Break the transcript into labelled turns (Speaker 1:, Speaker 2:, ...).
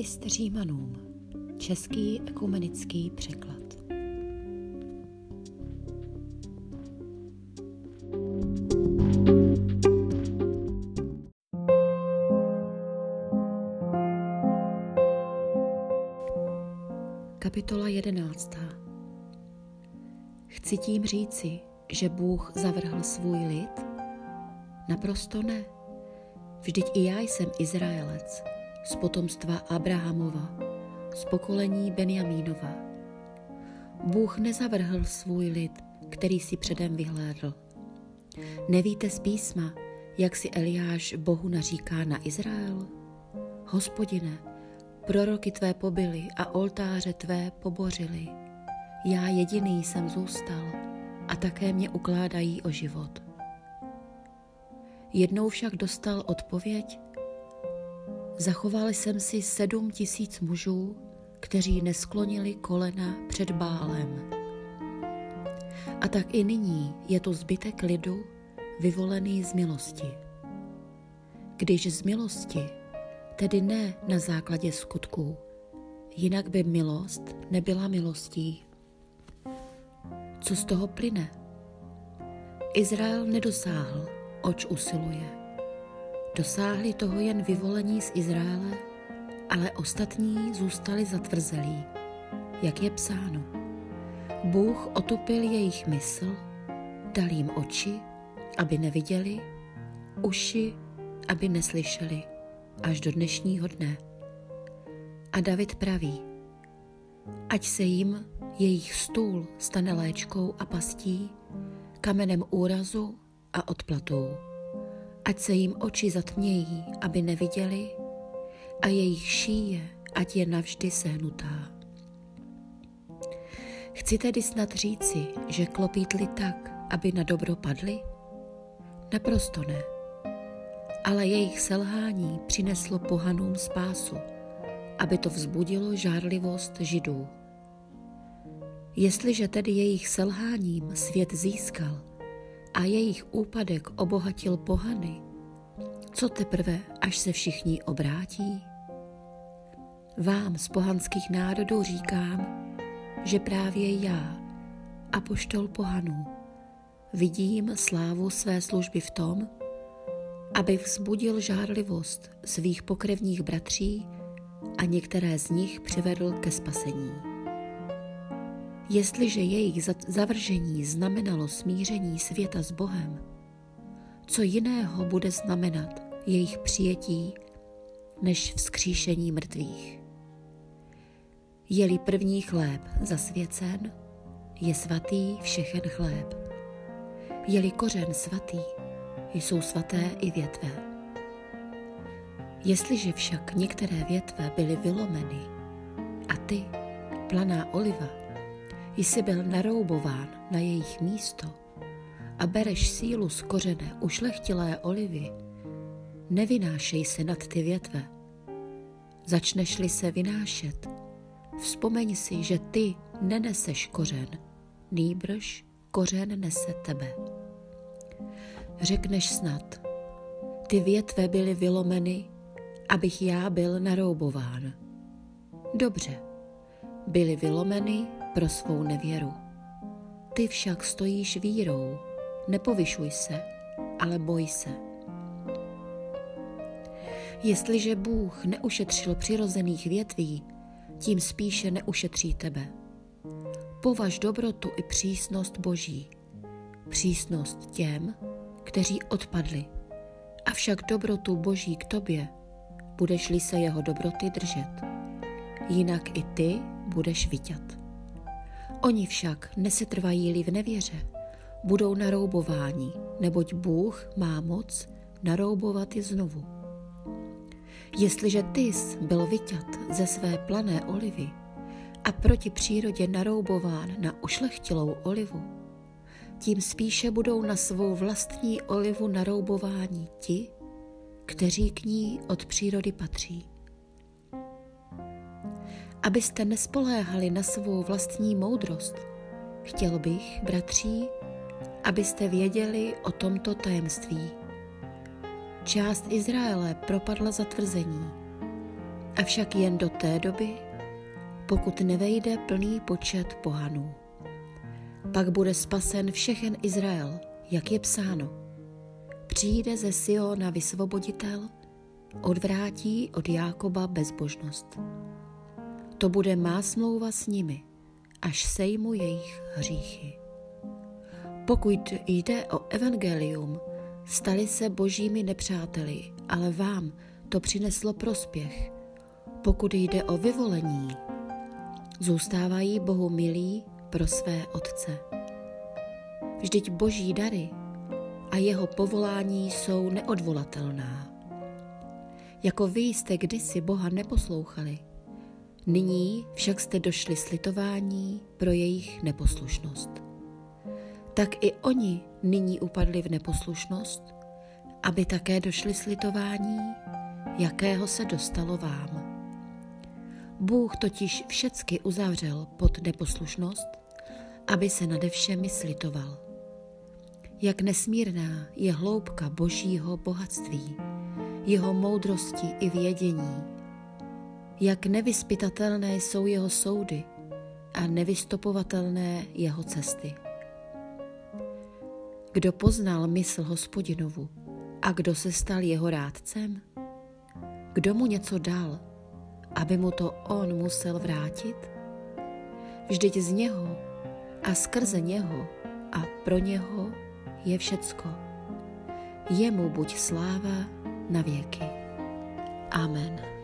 Speaker 1: List Římanům. Český ekumenický překlad. Kapitola jedenáctá. Chci tím říci, že Bůh zavrhl svůj lid? Naprosto ne. Vždyť i já jsem Izraelec, z potomstva Abrahamova, z pokolení Benjamínova. Bůh nezavrhl svůj lid, který si předem vyhlédl. Nevíte z písma, jak si Eliáš Bohu naříká na Izrael? Hospodine, proroky tvé pobyly a oltáře tvé pobořili. Já jediný jsem zůstal a také mě ukládají o život. Jednou však dostal odpověď, Zachoval jsem si sedm tisíc mužů, kteří nesklonili kolena před bálem. A tak i nyní je to zbytek lidu, vyvolený z milosti. Když z milosti, tedy ne na základě skutků, jinak by milost nebyla milostí. Co z toho plyne? Izrael nedosáhl, oč usiluje Dosáhli toho jen vyvolení z Izraele, ale ostatní zůstali zatvrzelí, jak je psáno. Bůh otupil jejich mysl, dal jim oči, aby neviděli, uši, aby neslyšeli, až do dnešního dne. A David praví, ať se jim jejich stůl stane léčkou a pastí, kamenem úrazu a odplatou ať se jim oči zatmějí, aby neviděli, a jejich šíje, ať je navždy sehnutá. Chci tedy snad říci, že klopítli tak, aby na dobro padli? Naprosto ne. Ale jejich selhání přineslo pohanům spásu, aby to vzbudilo žárlivost židů. Jestliže tedy jejich selháním svět získal, a jejich úpadek obohatil pohany, co teprve, až se všichni obrátí? Vám z pohanských národů říkám, že právě já, apoštol pohanů, vidím slávu své služby v tom, aby vzbudil žárlivost svých pokrevních bratří a některé z nich přivedl ke spasení. Jestliže jejich zavržení znamenalo smíření světa s Bohem, co jiného bude znamenat jejich přijetí než vzkříšení mrtvých? Je-li první chléb zasvěcen, je svatý všechen chléb. Je-li kořen svatý, jsou svaté i větve. Jestliže však některé větve byly vylomeny a ty, planá oliva, jsi byl naroubován na jejich místo a bereš sílu z kořene ušlechtilé olivy, nevynášej se nad ty větve. Začneš-li se vynášet, vzpomeň si, že ty neneseš kořen, nýbrž kořen nese tebe. Řekneš snad, ty větve byly vylomeny, abych já byl naroubován. Dobře, byly vylomeny pro svou nevěru. Ty však stojíš vírou, nepovyšuj se, ale boj se. Jestliže Bůh neušetřil přirozených větví, tím spíše neušetří tebe. Považ dobrotu i přísnost Boží. Přísnost těm, kteří odpadli, avšak dobrotu Boží k tobě, budeš-li se jeho dobroty držet. Jinak i ty budeš vyťat. Oni však nesetrvají-li v nevěře, budou naroubováni, neboť Bůh má moc naroubovat je znovu. Jestliže tys byl vyťat ze své plané olivy a proti přírodě naroubován na ušlechtilou olivu, tím spíše budou na svou vlastní olivu naroubováni ti, kteří k ní od přírody patří abyste nespoléhali na svou vlastní moudrost. Chtěl bych, bratří, abyste věděli o tomto tajemství. Část Izraele propadla zatvrzení Avšak jen do té doby, pokud nevejde plný počet pohanů. Pak bude spasen všechen Izrael, jak je psáno. Přijde ze Siona vysvoboditel, odvrátí od Jákoba bezbožnost. To bude má smlouva s nimi, až sejmu jejich hříchy. Pokud jde o evangelium, stali se božími nepřáteli, ale vám to přineslo prospěch. Pokud jde o vyvolení, zůstávají Bohu milí pro své otce. Vždyť boží dary a jeho povolání jsou neodvolatelná. Jako vy jste kdysi Boha neposlouchali, nyní však jste došli slitování pro jejich neposlušnost. Tak i oni nyní upadli v neposlušnost, aby také došli slitování, jakého se dostalo vám. Bůh totiž všecky uzavřel pod neposlušnost, aby se nade všemi slitoval. Jak nesmírná je hloubka božího bohatství, jeho moudrosti i vědění, jak nevyspytatelné jsou jeho soudy a nevystopovatelné jeho cesty. Kdo poznal mysl hospodinovu a kdo se stal jeho rádcem? Kdo mu něco dal, aby mu to on musel vrátit? Vždyť z něho a skrze něho a pro něho je všecko. Jemu buď sláva na věky. Amen.